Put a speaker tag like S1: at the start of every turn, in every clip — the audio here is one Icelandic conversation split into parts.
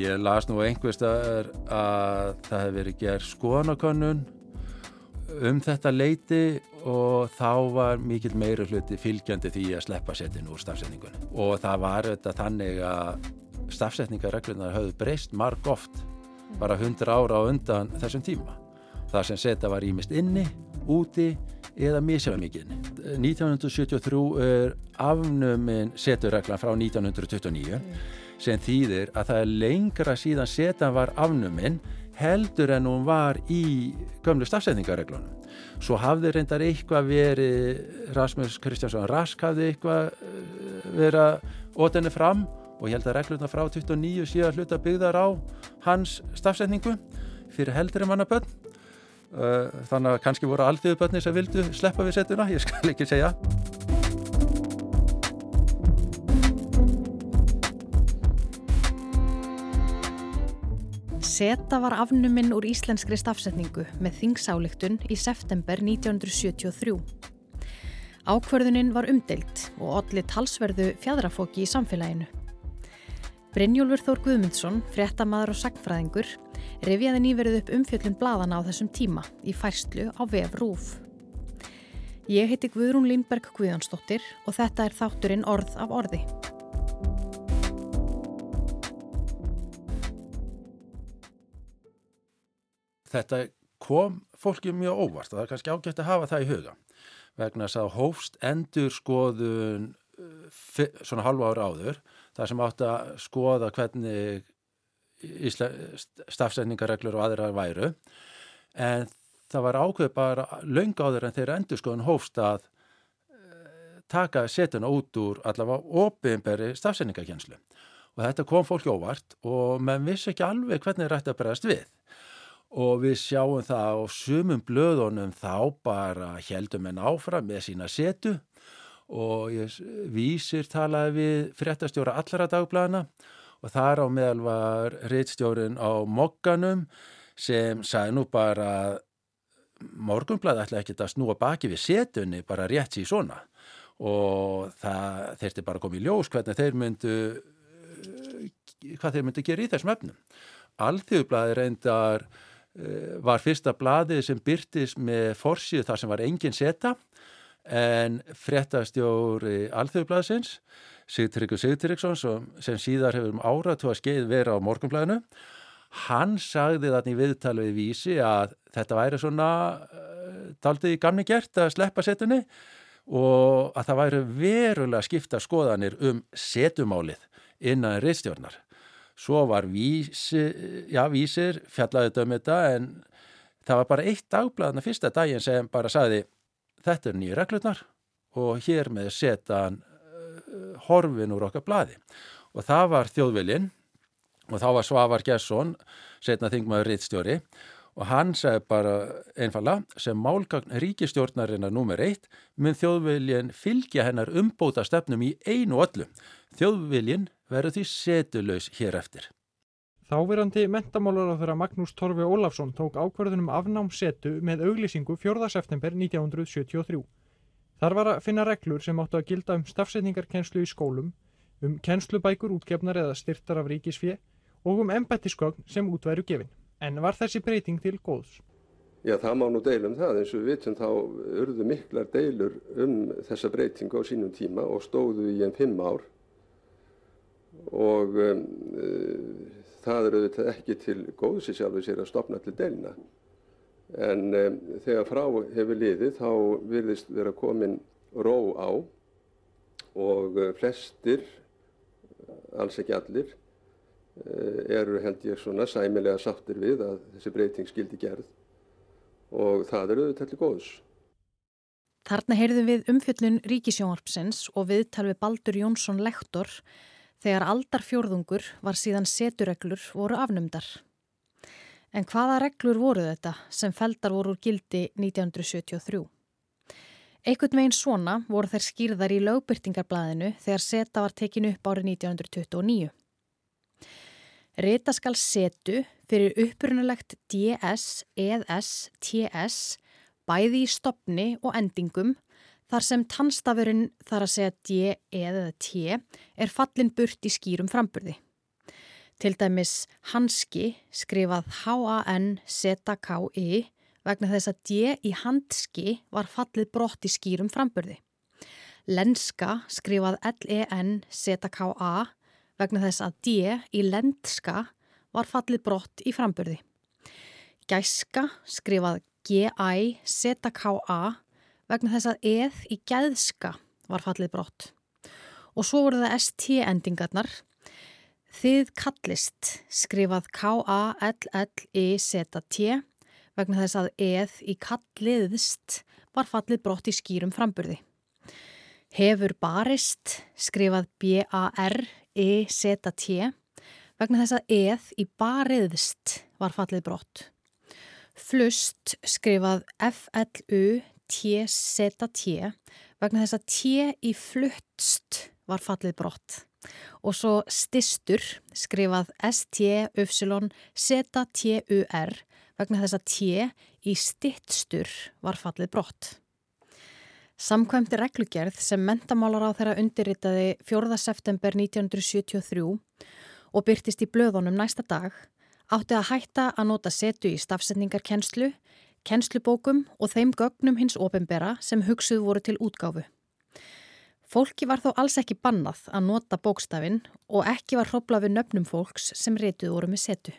S1: ég las nú einhverstaðar að það hefði verið gerð skoðanakönnun um þetta leiti og þá var mikill meira hluti fylgjandi því að sleppa setinu úr stafsetningunni. Og það var þetta þannig að stafsetningarreglunar höfðu breyst marg oft bara 100 ára á undan þessum tíma. Það sem seta var ímist inni, úti eða mikið 1973 er afnuminn seturreglan frá 1929 sem þýðir að það er lengra síðan setan var afnuminn heldur en hún var í gömlu stafsetningarreglunum. Svo hafði reyndar eitthvað verið, Rasmus Kristjánsson Rask hafði eitthvað eh, verið að ótenni fram og ég held að regluna frá 29 síðan hluta byggðar á hans stafsetningu fyrir heldur en mannaböld. Eh, þannig að kannski voru alþjóðuböldni sem vildu sleppa við setuna, ég skal ekki segja.
S2: Seta var afnuminn úr íslenskri stafsetningu með þingsáleiktun í september 1973. Ákverðuninn var umdelt og allir talsverðu fjadrafóki í samfélaginu. Brynjólfur Þór Guðmundsson, fréttamaður og sagfræðingur, revjaði nýverið upp umfjöllun bladana á þessum tíma í færslu á vef Rúf. Ég heiti Guðrún Línberg Guðjónsdóttir og þetta er þátturinn Orð af orði.
S1: Þetta kom fólki mjög óvart og það er kannski ágætt að hafa það í huga vegna þess að hófst endur skoðun uh, svona halva ára áður þar sem átt að skoða hvernig stafsendingarreglur og aðra væru. En það var ákveð bara laung áður en þeirra endur skoðun hófst að uh, taka setuna út úr allavega ofinberi stafsendingarkjenslu og þetta kom fólki óvart og menn vissi ekki alveg hvernig að bregast við og við sjáum það á sumum blöðunum þá bara heldum en áfram með sína setu. Og ég vísir talaði við fréttastjóra allara dagblæðina og þar á meðal var reittstjórin á mokkanum sem sagði nú bara morgunblæði ætla ekki að snúa baki við setunni bara rétt síðan svona. Og það þeirti bara komið í ljós hvernig þeir myndu hvað þeir myndu gera í þessum öfnum. Alþjóðblæði reyndar Eh, var fyrsta bladið sem byrtist með forsið þar sem var engin seta en frettastjóri alþjóðblaðsins Sigtryggur Sigtryggsson sem síðar hefur um áratu að skeið vera á morgunblæðinu hann sagði þannig viðtalið við vísi að þetta væri svona uh, daldið í gamni gert að sleppa setunni og að það væri verulega skipta skoðanir um setumálið innan riðstjórnar svo var vísi, já, vísir fjallaði þetta um þetta en það var bara eitt dagblæðana fyrsta daginn sem bara saði þetta er nýja reglurnar og hér með setja hann uh, horfin úr okkar blæði og það var þjóðvilinn og þá var Svavar Gesson setna þingmaður rittstjóri og hann sagði bara einfalla sem málgagn ríkistjórnarinnar nummer eitt mun þjóðviljin fylgja hennar umbóta stefnum í einu öllu þjóðviljin verður því setulös hér eftir.
S3: Þáverandi mentamálar á þeirra Magnús Torfi Ólafsson tók ákverðunum afnám setu með auglýsingu 4. september 1973. Þar var að finna reglur sem áttu að gilda um stafsetningarkenslu í skólum, um kenslubækur útgefnar eða styrtar af ríkisfið og um embættisgögn sem útværu gefin. En var þessi breyting til góðs?
S4: Já, það má nú deilum það eins og við vitum þá urðu miklar deilur um þessa breytingu á sínum tíma og stóðu í enn fimm ár og um, uh, það eru auðvitað ekki til góðs í sjálfu sér að stopna til delina. En um, þegar frá hefur liðið þá virðist vera komin ró á og uh, flestir, alls ekki allir, eru held ég svona sæmilega sáttir við að þessi breyting skildi gerð og það eru auðvitað til góðs.
S2: Þarna heyrðum við umfjöllun Ríkisjónarpsins og viðtal við Baldur Jónsson lektor Þegar aldarfjórðungur var síðan setureglur voru afnumdar. En hvaða reglur voru þetta sem feldar voru úr gildi 1973? Ekkert megin svona voru þær skýrðar í lögbyrtingarblæðinu þegar seta var tekinu upp árið 1929. Rita skal setu fyrir upprunalegt DS, ES, TS, bæði í stopni og endingum Þar sem tannstafurinn þar að segja D eða T er fallin burt í skýrum framburði. Til dæmis hanski skrifað H-A-N-Z-K-I vegna þess að D í handski var fallið brott í skýrum frambörði. Lenska skrifað L-E-N-Z-K-A vegna þess að D í lendska var fallið brott í frambörði. Gæska skrifað G-I-Z-K-A vegna þess að eð í gæðska var fallið brott. Og svo voru það ST-endingarnar. Þið kallist skrifað K-A-L-L-I-Z-T vegna þess að eð í kalliðst var fallið brott í skýrum framburði. Hefur barist skrifað B-A-R-I-Z-T vegna þess að eð í bariðst var fallið brott. Flust skrifað F-L-U-T-Z-T vegna þess að T í fluttst var fallið brott. Og svo stistur skrifað S-T-U-Z-T-U-R vegna þess að T í stittstur var fallið brott. Samkvæmdi reglugerð sem mentamálar á þeirra undirritaði 4. september 1973 og byrtist í blöðunum næsta dag átti að hætta að nota setu í stafsetningarkennslu, kennslubókum og þeim gögnum hins ofinbera sem hugsuð voru til útgáfu. Fólki var þó alls ekki bannað að nota bókstafinn og ekki var hróplað við nöfnum fólks sem reytuð voru með setu.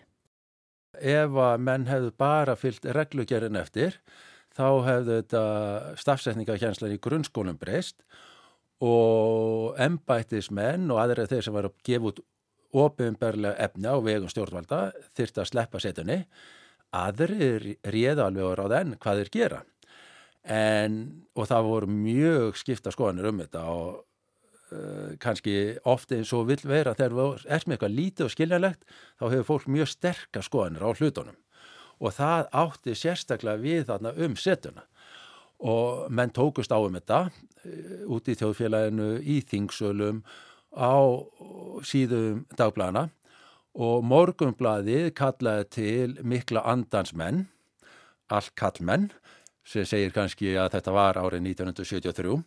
S1: Ef að menn hefðu bara fyllt reglugerinn eftir, þá hefðu þetta stafsetningakjænslan í grunnskólum breyst og embættismenn og aðra þeir sem var að gefa út ofinberlega efni á vegum stjórnvalda þyrst að sleppa setunni, aðri réða alveg á ráðenn hvað þeir gera. En, og það voru mjög skipta skoðanir um þetta og uh, kannski ofte eins og vil vera þegar við erum eitthvað lítið og skiljanlegt þá hefur fólk mjög sterkar skoðanir á hlutunum og það átti sérstaklega við þarna um setuna. Og menn tókust á um þetta uh, út í þjóðfélaginu, í þingsölum á síðum dagblæðana og morgumblaðið kallaði til mikla andansmenn, allt kallmenn sem segir kannski að þetta var árið 1973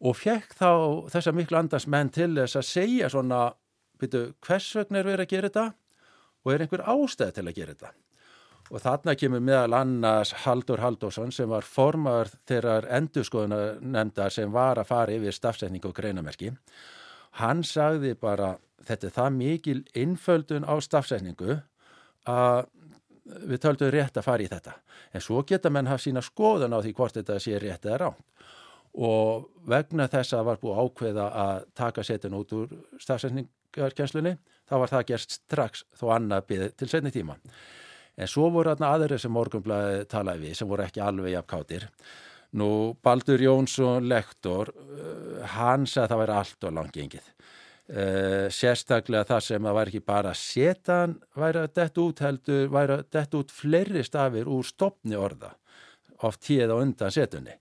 S1: og fekk þá þessa miklu andarsmenn til þess að segja svona, byrju, hvers vegna er verið að gera þetta? Og er einhver ástæð til að gera þetta. Og þarna kemur meðal annars Haldur Haldósson sem var formar þeirrar endurskoðunar nefndar sem var að fara yfir stafsetning og greinamerki. Hann sagði bara þetta er það mikil innföldun á stafsetningu að við töldum rétt að fara í þetta. En svo geta menn hafa sína skoðun á því hvort þetta sé rétt eða ránt. Og vegna þess að var búið ákveða að taka setin út úr stafsendingarkjenslunni, þá var það gerst strax þó annað byggð til setni tíma. En svo voru aðna aðri sem morgunblæði talaði við sem voru ekki alveg jafnkáttir. Nú Baldur Jónsson, lektor, eh, hann sagði að það væri allt og langt gengið. Uh, sérstaklega það sem að væri ekki bara setan væri að dett út heldur, væri að dett út fleiri stafir úr stopni orða oft tíð á undan setunni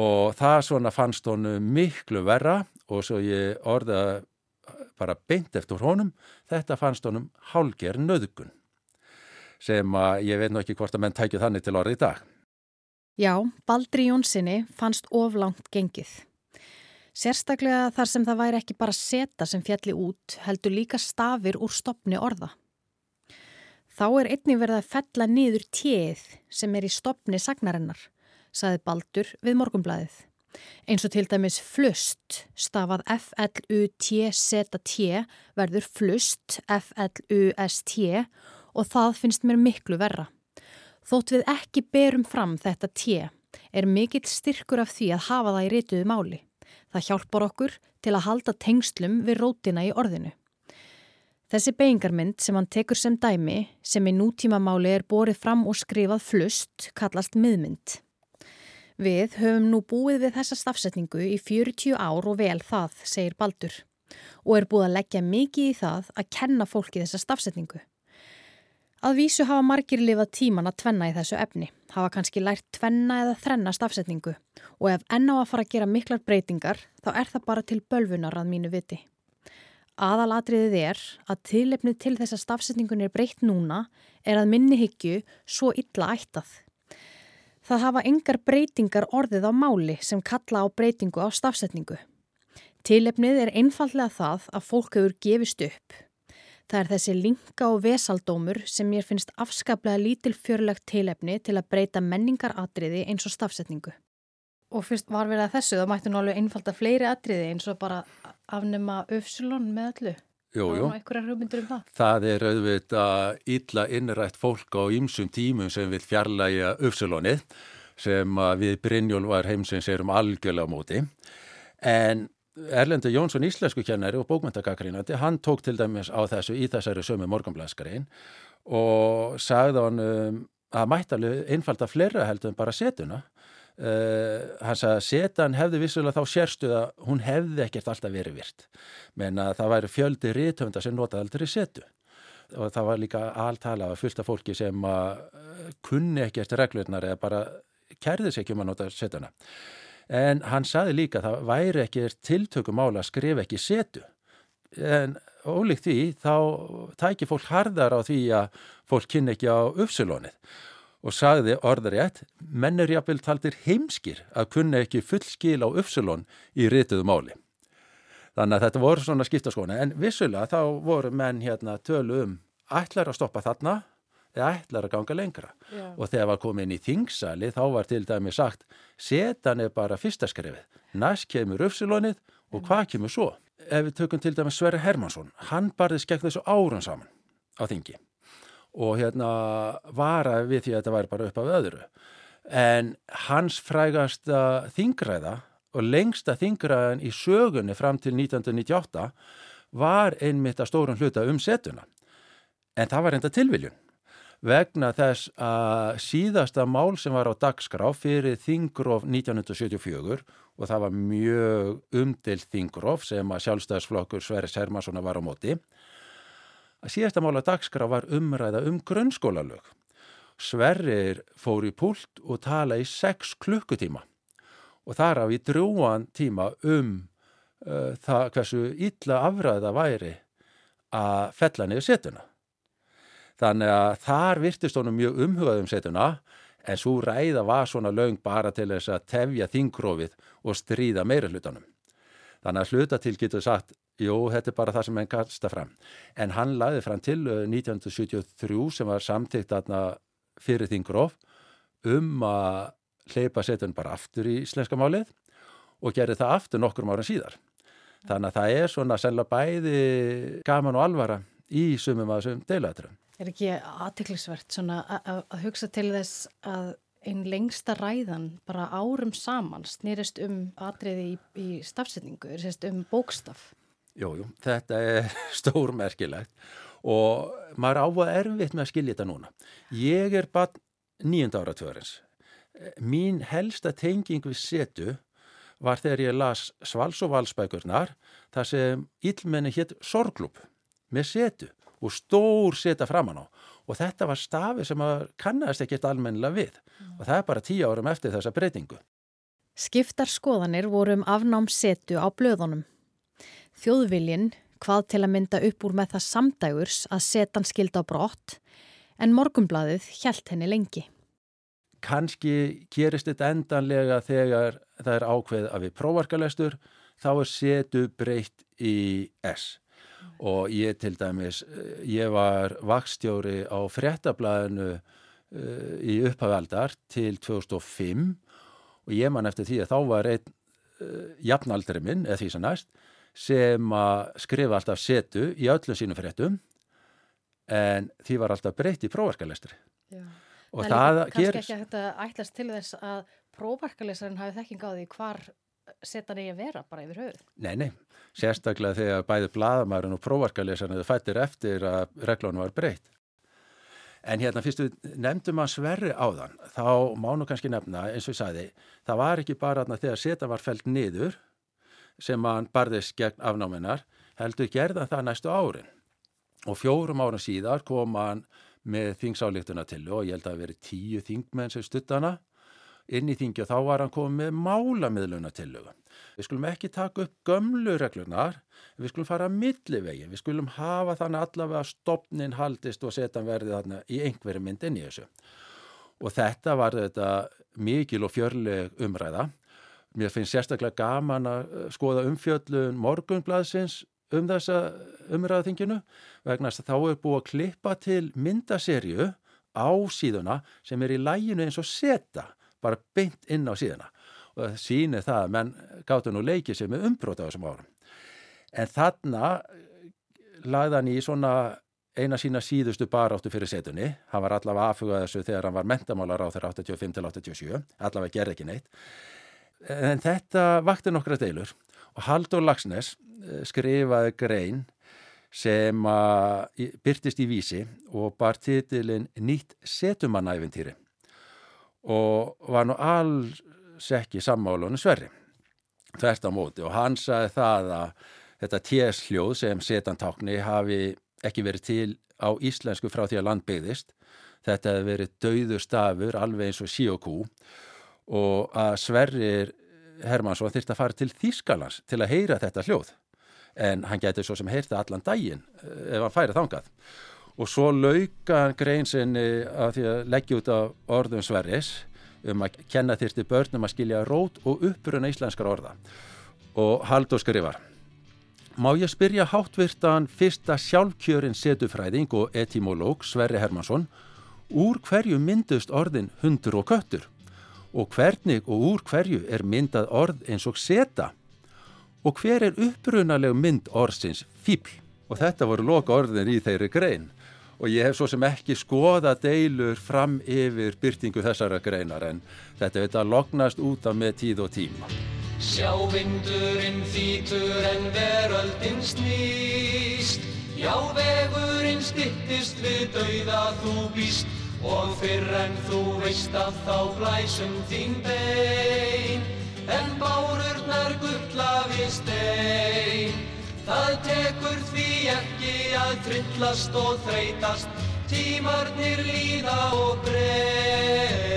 S1: og það svona fannst honu miklu verra og svo ég orða bara beint eftir honum þetta fannst honum hálger nöðgun sem að ég veit nú ekki hvort að menn tækju þannig til orði í dag
S2: Já, Baldri Jónssoni fannst oflangt gengið Sérstaklega þar sem það væri ekki bara seta sem fjalli út heldur líka stafir úr stopni orða. Þá er einnig verið að fella niður téð sem er í stopni sagnarinnar, saði Baldur við morgumblæðið. Eins og til dæmis flust stafað F-L-U-T-Z-T verður flust F-L-U-S-T og það finnst mér miklu verra. Þótt við ekki berum fram þetta T er mikill styrkur af því að hafa það í rituðu máli. Það hjálpar okkur til að halda tengslum við rótina í orðinu. Þessi beigingarmynd sem hann tekur sem dæmi, sem í nútímamáli er borið fram og skrifað flust, kallast miðmynd. Við höfum nú búið við þessa stafsetningu í 40 ár og vel það, segir Baldur, og er búið að leggja mikið í það að kenna fólki þessa stafsetningu. Að vísu hafa margir lifað tíman að tvenna í þessu efni, hafa kannski lært tvenna eða þrenna stafsetningu og ef enná að fara að gera miklar breytingar þá er það bara til bölvunar að mínu viti. Aðalatriðið er að tilefnið til þess að stafsetningun er breytt núna er að minni higgju svo illa ættað. Það hafa engar breytingar orðið á máli sem kalla á breytingu á stafsetningu. Tilefnið er einfallega það að fólk hefur gefist upp Það er þessi linka og vesaldómur sem mér finnst afskaplega lítil fjörlegt tilefni til að breyta menningaratriði eins og stafsetningu. Og fyrst var verið að þessu, þá mættu nú alveg einfalda fleiri atriði eins og bara afnema öfsulón með öllu.
S1: Jú, jú.
S2: Um það.
S1: Það er auðvitað illa innrætt fólk á ýmsum tímum sem vil fjarlæga öfsulónið sem við Brynjólvar heimsins erum algjörlega á móti. En Erlendur Jónsson íslensku kennari og bókmyndagakrínandi, hann tók til dæmis á þessu í þessari sömu morganblæskariðin og sagði hann um, að mættalega einfalda fleira heldur en bara setuna. Uh, hann sagði að setan hefði vissulega þá sérstuð að hún hefði ekkert alltaf verið virt menn að það væri fjöldi rítöfunda sem notaði aldrei setu og það var líka alltala að fullta fólki sem að uh, kunni ekkert reglurnar eða bara kærði sér ekki um að nota setuna en hann sagði líka að það væri ekki tiltökum ála að skrifa ekki setu. En ólíkt því þá tækir fólk hardar á því að fólk kynni ekki á uppsilónið og sagði orðarétt menn jáfnvel taldir heimskir að kunna ekki fullskil á uppsilón í rituðu máli. Þannig að þetta voru svona skiptaskona en vissulega þá voru menn hérna tölu um ætlar að stoppa þarna eða ætlar að ganga lengra Já. og þegar var komið inn í þingsali þá var til dæmi sagt setan er bara fyrsta skrefið, næst kemur uppsilónið og hvað kemur svo? Ef við tökum til dæmi Sverri Hermansson, hann barðist gegn þessu árun saman á þingi og hérna vara við því að þetta væri bara upp af öðru. En hans frægasta þingræða og lengsta þingræðan í sögunni fram til 1998 var einmitt að stórun hluta um setuna. En það var enda tilviljun vegna þess að síðasta mál sem var á dagskrá fyrir Þingróf 1974 og það var mjög umdilt Þingróf sem að sjálfstæðsflokkur Sverri Sermanssona var á móti að síðasta mála dagskrá var umræða um grunnskólalög. Sverrir fór í púlt og tala í sex klukkutíma og þar af í drúan tíma um uh, það hversu illa afræða væri að fella niður setuna. Þannig að þar virtist honum mjög umhugað um setuna en svo ræða var svona löng bara til þess að tefja þingrófið og stríða meira hlutanum. Þannig að hluta til getur sagt Jú, þetta er bara það sem henn kasta fram. En hann laði fram til 1973 uh, sem var samtíkt fyrir þingróf um að hleypa setun bara aftur í íslenska málið og gerði það aftur nokkrum ára síðar. Þannig að það er svona selga bæði gaman og alvara í sumum að þessum deilæturum.
S2: Er ekki aðtiklisvert að hugsa til þess að einn lengsta ræðan bara árum saman snýrist um atriði í, í stafsetningu, um bókstaf?
S1: Jújú, þetta er stórmerkilegt og maður ávað erfitt með að skilja þetta núna. Ég er bara nýjönda ára tvörins. Mín helsta tenging við setu var þegar ég las Svals og Valsbækurnar þar sem ílmenni hétt Sorglúp með setu og stór seta framann á og þetta var stafi sem kannast ekkert almennilega við og það er bara tíu árum eftir þessa breytingu.
S2: Skiptar skoðanir voru um afnám setu á blöðunum. Þjóðviljin hvað til að mynda upp úr með það samdægurs að setan skilda á brott en morgumblaðið hjælt henni lengi.
S1: Kanski gerist þetta endanlega þegar það er ákveð að við prófarkalestur þá er setu breytt í S og ég til dæmis, ég var vakstjóri á fréttablaðinu uh, í upphafaldar til 2005 og ég man eftir því að þá var einn uh, jafnaldri minn, eða því sem næst sem að skrifa alltaf setu í öllum sínum fréttum en því var alltaf breytt í prófarkalestri.
S2: Og en það kannski gerist... ekki að þetta ætlast til þess að prófarkalestrin hafi þekking á því hvar setan eigi að vera bara yfir höfuð?
S1: Nei, nei, sérstaklega þegar bæði bladamærin og prófarkalestrin fættir eftir að reglunum var breytt. En hérna fyrst við nefndum að sverri á þann, þá mánu kannski nefna eins og ég sagði, það var ekki bara þegar seta var fælt niður sem hann barðist gegn afnáminar heldur gerða það næstu árin. Og fjórum ára síðar kom hann með þingsáleiktuna til og ég held að það veri tíu þingmenn sem stuttana inn í þingi og þá var hann komið með málamiðluna til við skulum ekki taka upp gömlu reglunar við skulum fara að millivegi við skulum hafa þannig allavega að stopnin haldist og setja verði þarna í einhverju mynd inn í þessu. Og þetta var þetta mikil og fjörleg umræða. Mér finnst sérstaklega gaman að eh, skoða umfjöllun morgunbladsins um þessa umræðaþinginu vegna þess að þá er búið að klippa til myndaserju á síðuna sem er í læginu eins og seta bara beint inn á síðuna og það sýnir það að menn gáttu nú leikið sér með umbrót á þessum árum. En þarna lagðan í svona eina sína síðustu baráttu fyrir setunni. Hann var allavega aðfugað þessu þegar hann var mentamálar á þeirra 85-87, allavega gerði ekki neitt. En þetta vakti nokkra deilur og Haldur Lagsnes eh, skrifaði grein sem byrtist í vísi og bar titilinn Nýtt setumannæventýri og var nú alls ekki sammálunum sverri þvert á móti og hann sagði það að þetta tjesljóð sem setantákni hafi ekki verið til á íslensku frá því að land byggðist. Þetta hefði verið dauðu stafur alveg eins og sí og að Sverrir Hermansson þurfti að fara til Þýskalands til að heyra þetta hljóð. En hann gæti svo sem heyrta allan daginn eh, ef hann færi þangað. Og svo lauka grein sinni að því að leggja út af orðum Sverris um að kenna þyrti börnum að skilja rót og uppruna íslenskar orða. Og Haldur skrifar Má ég spyrja háttvirtan fyrsta sjálfkjörin setufræðing og etimológ Sverri Hermansson úr hverju myndust orðin hundur og köttur? Og hvernig og úr hverju er myndað orð eins og seta? Og hver er upprunaleg mynd orðsins fíbl og þetta voru loka orðin í þeirri grein og ég hef svo sem ekki skoða deilur fram yfir byrtingu þessara greinar en þetta veit að lognast út af með tíð og tíma.
S5: Sjá vindurinn þýtur en veröldin snýst. Já vegurinn stittist við dauða þú býst. Og fyrr en þú veist að þá blæsum þín bein. En bárurnar gulla við stein Það tekur því ekki að trillast og þreytast Tímarnir líða og breyt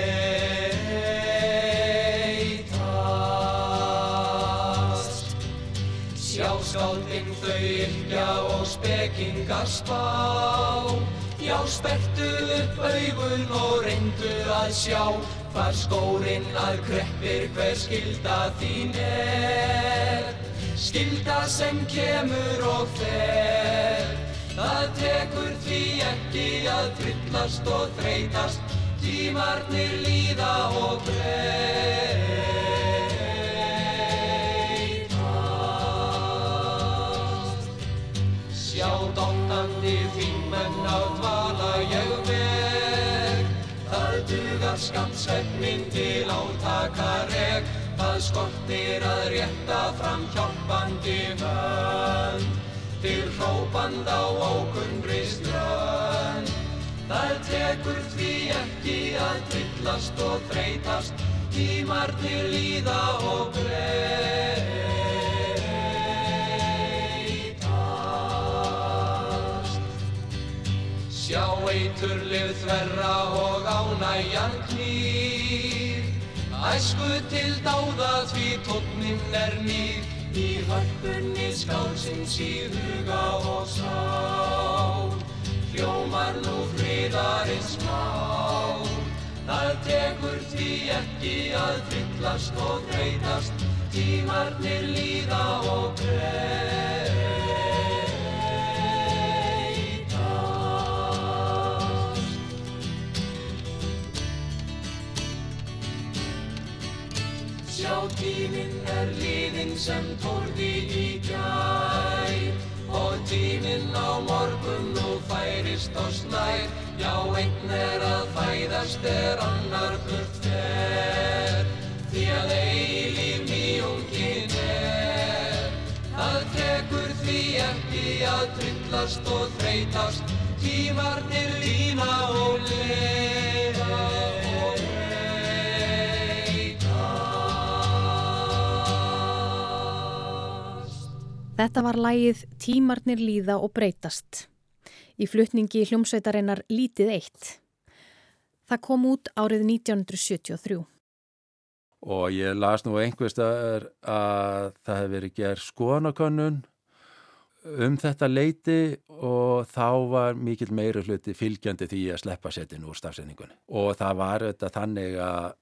S5: skáldinn þau yrkja og spekingar spá. Já, spertu upp augun og reyndu að sjá hvar skórin að kreppir hver skilda þín er. Skilda sem kemur og fer. Það tekur því ekki að trillast og þreytast, tímarnir líða og breyr. dottandi þingmenn á dvala ég veg. Það dugar skamsvefnin til átakareg, það skortir að rétta fram hjálpandi hönd. Til hrópand á ókunnri strönd. Það tekur því ekki að trillast og þreytast, tímarnir líða og breyð. Sjá eiturlið þverra og ánægjan knýr Æsku til dáða því tókninn er nýr. Í hörpunni skálsins í huga og sál. Hljómar nú friðarins mál. Það tekur því ekki að fyllast og þreytast Tímarnir líða og breyð Sjá tíminn er líðinn sem tórði í gær. Og tíminn á morgun nú færist á snær Já, einn er að fæðast er annar burt fer. Því að eilíf nýjungin er. Það tekur því ekki að trillast og þreytast. Tímarnir lína
S2: Þetta var lægið Tímarnir líða og breytast. Í flutningi hljómsveitarinnar Lítið eitt. Það kom út árið 1973.
S1: Og ég las nú einhverstaðar að það hefði verið gerð skoðanakönnun um þetta leiti og þá var mikil meiri hluti fylgjandi því að sleppa setin úr stafsetningunni. Og það var þetta þannig að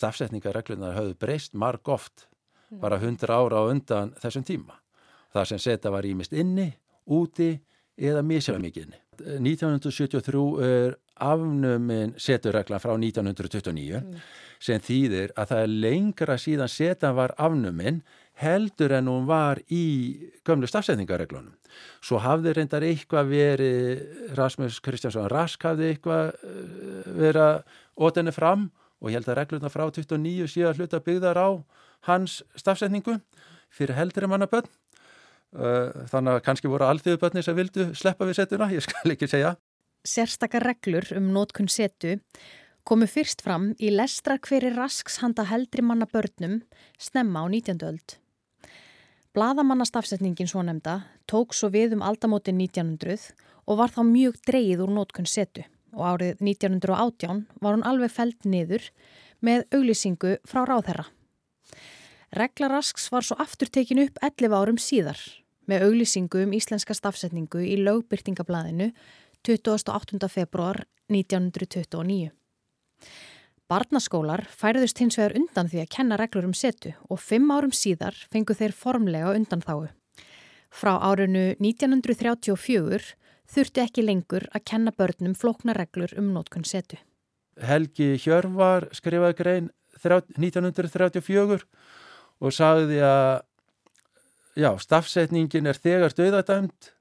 S1: stafsetningarreglunar höfðu breyst marg oft bara hundra ára á undan þessum tíma Það sem seta var ímist inni, úti eða misjafn mikið inni. 1973 er afnumin seturreglan frá 1929 sem þýðir að það er lengra síðan setan var afnumin heldur en hún var í gömlu stafsetningareglunum. Svo hafði reyndar eitthvað verið, Rasmus Kristjánsson Rask hafði eitthvað eh, verið að ótenni fram og ég held að regluna frá 29 síðan hluta byggðar á hans stafsetningu fyrir heldri mannabönn. Þannig að kannski voru alþjóðubönnir sem vildu sleppa við setuna, ég skal ekki segja.
S2: Sérstakar reglur um nótkunn setu komu fyrst fram í lestra hveri rasks handa heldri manna börnum snemma á 19. öld. Blaðamannastafsetningin svo nefnda tók svo við um aldamótin 1900 og var þá mjög dreyið úr nótkunn setu og árið 1918 var hún alveg feld niður með auglýsingu frá ráðherra. Regla rasks var svo aftur tekin upp 11 árum síðar með auglýsingu um íslenska stafsetningu í lögbyrtingablaðinu 28. februar 1929. Barnaskólar færðust hins vegar undan því að kenna reglur um setu og fimm árum síðar fengu þeir formlega undan þáu. Frá árinu 1934 þurfti ekki lengur að kenna börnum flókna reglur um nótkunn setu.
S1: Helgi Hjörvar skrifaði grein 1934 og sagði að já, stafsetningin er þegar döðadæmt,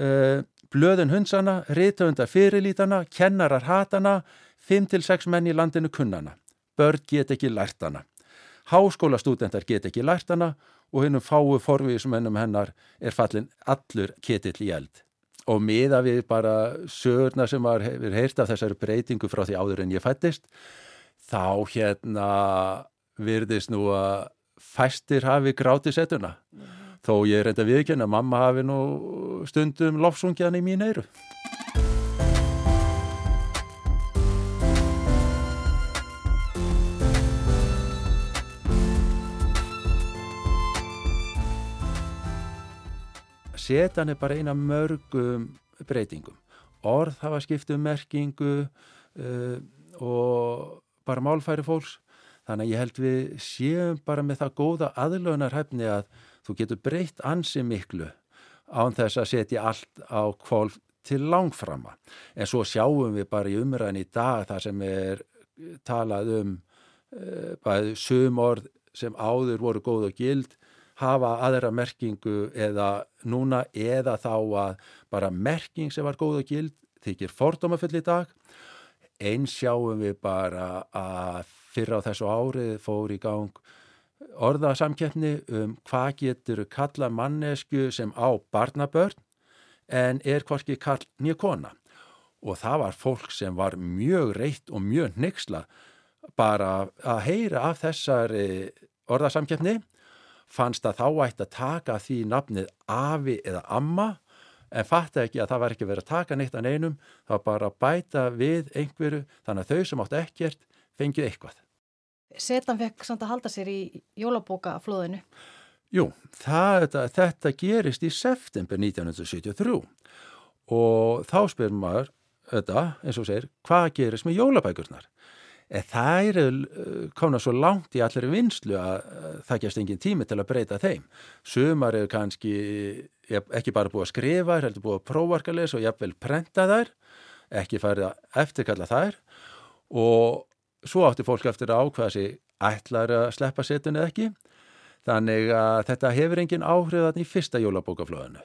S1: uh, blöðun hundsana, rithöfundar fyrirlítana, kennarar hatana, 5-6 menn í landinu kunnana. Börn get ekki lært hana. Háskólastúdentar get ekki lært hana og hennum fáu forvísumennum hennar er fallin allur ketill í eld. Og miða við bara sögurna sem var, hefur heyrt af þessari breytingu frá því áður en ég fættist, þá hérna virðist nú að fæstir hafi gráti setuna. Mm. Þó ég er reynda viðkynna að mamma hafi nú stundum lofsungjan í mín eiru. Setan er bara eina mörgum breytingum. Orð hafa skiptum merkingu uh, og bara málfæri fólks. Þannig að ég held við séum bara með það góða aðlögnarhæfni að þú getur breytt ansi miklu án þess að setja allt á kvolf til langframa. En svo sjáum við bara í umræðin í dag það sem er talað um uh, bæði sum orð sem áður voru góð og gild hafa aðra merkingu eða núna eða þá að bara merking sem var góð og gild þykir fordómafull í dag. Einn sjáum við bara að fyrra á þessu árið fór í gang orðasamkeppni um hvað getur kalla mannesku sem á barnabörn en er hvorki kall nýja kona. Og það var fólk sem var mjög reitt og mjög neyksla bara að heyra af þessari orðasamkeppni fannst að þá ætti að taka því nafnið afi eða amma en fatta ekki að það var ekki verið að taka neitt að neinum, var bara bæta við einhverju þannig að þau sem átt ekkert fengið eitthvað.
S2: Setan fekk samt að halda sér í jólabókaflóðinu?
S1: Jú, það, þetta, þetta gerist í september 1973 og þá spyrir maður þetta, eins og segir, hvað gerist með jólabækurnar? En það eru uh, komna svo langt í allir vinslu að það gerst engin tími til að breyta þeim. Sumar eru kannski ekki bara búið að skrifa, heldur búið að prófarkales og jafnvel prenta þær, ekki farið að eftirkalla þær og svo átti fólk eftir að ákvæða sig ætlar að sleppa setun eða ekki. Þannig að þetta hefur engin áhrifðan í fyrsta jólabókaflöðinu.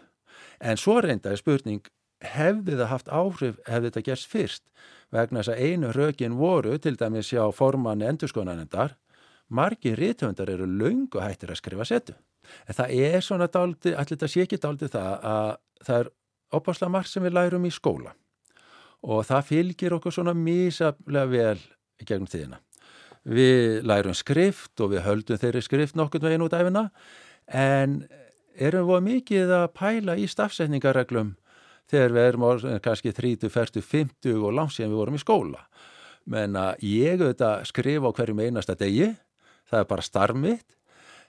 S1: En svo reyndaði spurning, hefði það haft áhrif, hefði þetta gerst fyrst? Vegna þess að einu rökin voru, til dæmis hjá formanni endurskoðanendar, margi rítöfundar eru laungu hættir að skrifa setu. En það er svona daldi, allir þetta sé ekki daldi það að það er opasla margt sem við lærum í skóla og það fylgir okkur svona mísaflega vel gegnum tíðina. Við lærum skrift og við höldum þeirri skrift nokkur veginn út af hérna en erum við mikið að pæla í stafsetningarreglum þegar við erum orðin, kannski 30, 40, 50 og langt síðan við vorum í skóla. Menn að ég auðvitað skrifa á hverjum einasta degi, það er bara starfmitt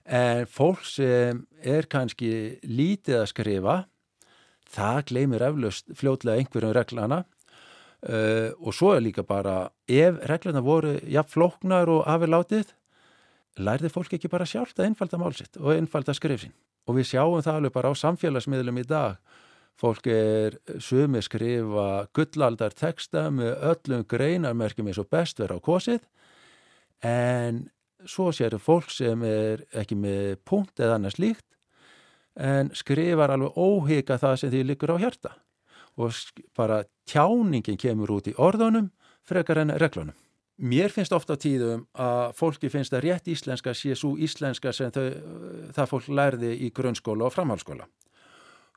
S1: en fólk sem er kannski lítið að skrifa það gleymir eflaust fljótlega einhverjum reglana uh, og svo er líka bara ef reglana voru jafn flóknar og afilátið lærði fólk ekki bara sjálft að einfalda málsitt og einfalda skrifsinn og við sjáum það alveg bara á samfélagsmiðlum í dag. Fólk er sumi skrifa gullaldar texta með öllum greinarmerkjum eins og best vera á kosið en svo sér fólk sem er ekki með punkt eða annars líkt en skrifar alveg óhika það sem því liggur á hjarta og bara tjáningin kemur út í orðunum frekar en reglunum. Mér finnst ofta tíðum að fólki finnst að rétt íslenska sé svo íslenska sem þau, það fólk lærði í grunnskóla og framhalskóla.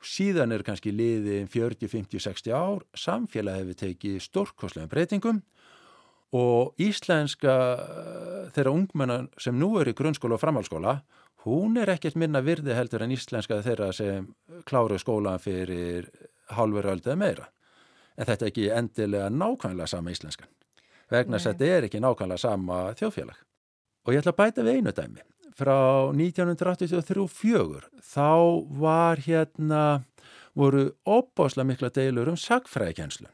S1: Síðan er kannski liðin 40, 50, 60 ár, samfélagi hefur tekið stórkoslegum breytingum og íslenska þeirra ungmennar sem nú er í grunnskóla og framhalskóla, hún er ekkert minna virði heldur en íslenska þeirra sem kláru skólan fyrir hálfur öldið meira. En þetta er ekki endilega nákvæmlega sama íslenskan vegna þess að þetta er ekki nákvæmlega sama þjóðfélag. Og ég ætla að bæta við einu dæmi. Frá 1983-4 þá var hérna, voru óbáslega mikla deilur um sagfræðikenslu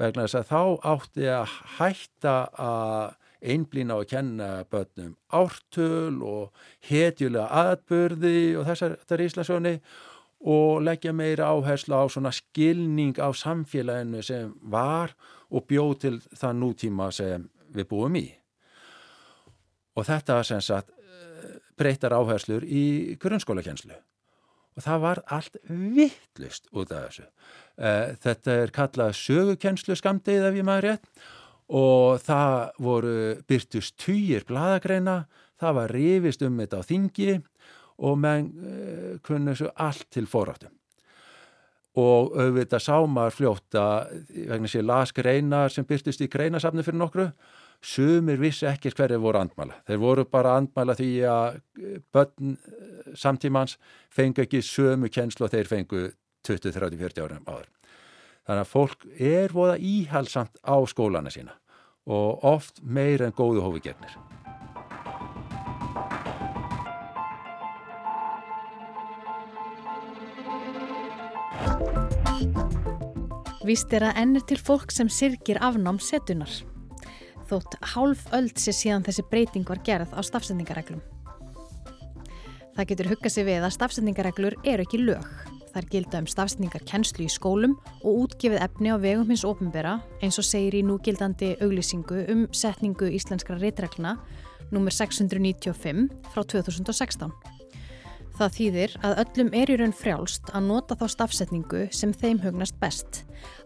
S1: vegna þess að þá átti að hætta að einblýna á að kenna börnum ártöl og hetjulega aðbörði og þessar íslensóni og leggja meira áherslu á svona skilning á samfélaginu sem var og bjóð til það nútíma sem við búum í. Og þetta sem sagt breytar áherslur í grunnskólakenslu og það var allt vittlust út af þessu. Þetta er kallað sögukenslu skamdið ef ég maður rétt og það voru byrtust týjir bladagreina, það var rifist um þetta á þingi og menn kunnu þessu allt til foráttum og auðvitað sámar fljóta vegna sér las greinar sem byrtist í greinasafni fyrir nokkru sumir vissi ekki hverju voru andmæla. Þeir voru bara andmæla því að börn samtímans fengu ekki sömu kjenslu og þeir fengu 20, 30, 40 árum áður. Þannig að fólk er voða íhalsamt á skólana sína og oft meir en góðu hófi gefnir
S2: Víst er að ennir til fólk sem sirkir afnám setunar. Þótt hálf öld sé síðan þessi breyting var gerð á stafsendingareglum. Það getur huggað sér við að stafsendingareglur eru ekki lög. Það er gilda um stafsendingarkennslu í skólum og útgefið efni á vegum hins ofinbera eins og segir í núgildandi auglýsingu um setningu íslenskra reytregluna nr. 695 frá 2016. Það þýðir að öllum er í raun frjálst að nota þá stafsetningu sem þeim hugnast best,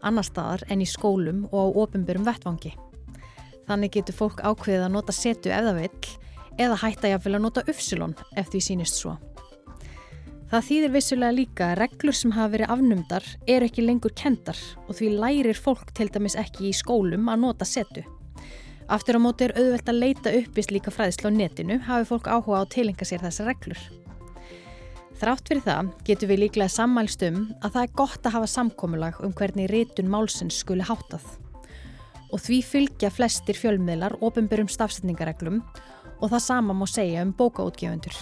S2: annar staðar en í skólum og á ofinbörum vettvangi. Þannig getur fólk ákveðið að nota setu ef það vill eða hætta jáfnvel að nota uppsilon ef því sínist svo. Það þýðir vissulega líka að reglur sem hafa verið afnumdar eru ekki lengur kendar og því lærir fólk til dæmis ekki í skólum að nota setu. Aftur á móti er auðvelt að leita upp í slíka fræðislu á netinu hafi fólk áhuga á að tilenga sér þessar reglur. Þrátt fyrir það getur við líklega sammælst um að það er gott að hafa samkomulag um hvernig rítun málsins skuli hátað. Og því fylgja flestir fjölmiðlar ofinbörum stafsetningareglum og það sama má segja um bókaútgefundur.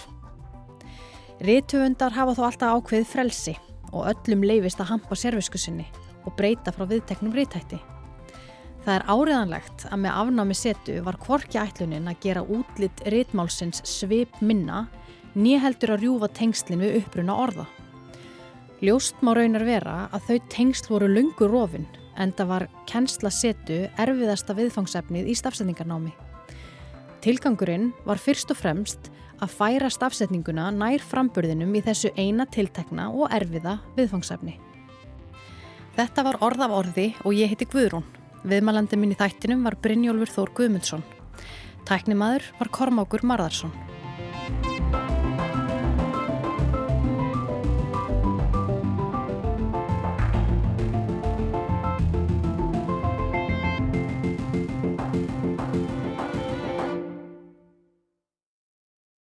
S2: Rítuhundar hafa þó alltaf ákveð frelsi og öllum leifist að hampa serviskusinni og breyta frá viðteknum rítætti. Það er áriðanlegt að með afnámi setu var kvorki ætlunin að gera útlitt rítmálsins svip minna nýheldur að rjúfa tengslinn við uppruna orða. Ljóst má raunar vera að þau tengsl voru lungur rofin en það var kennsla setu erfiðasta viðfangsefnið í stafsetningarnámi. Tilgangurinn var fyrst og fremst að færa stafsetninguna nær framburðinum í þessu eina tiltekna og erfiða viðfangsefni. Þetta var orð af orði og ég heiti Guðrún. Viðmælandi minn í þættinum var Brynjólfur Þór Guðmundsson. Tæknimaður var Kormákur Marðarsson.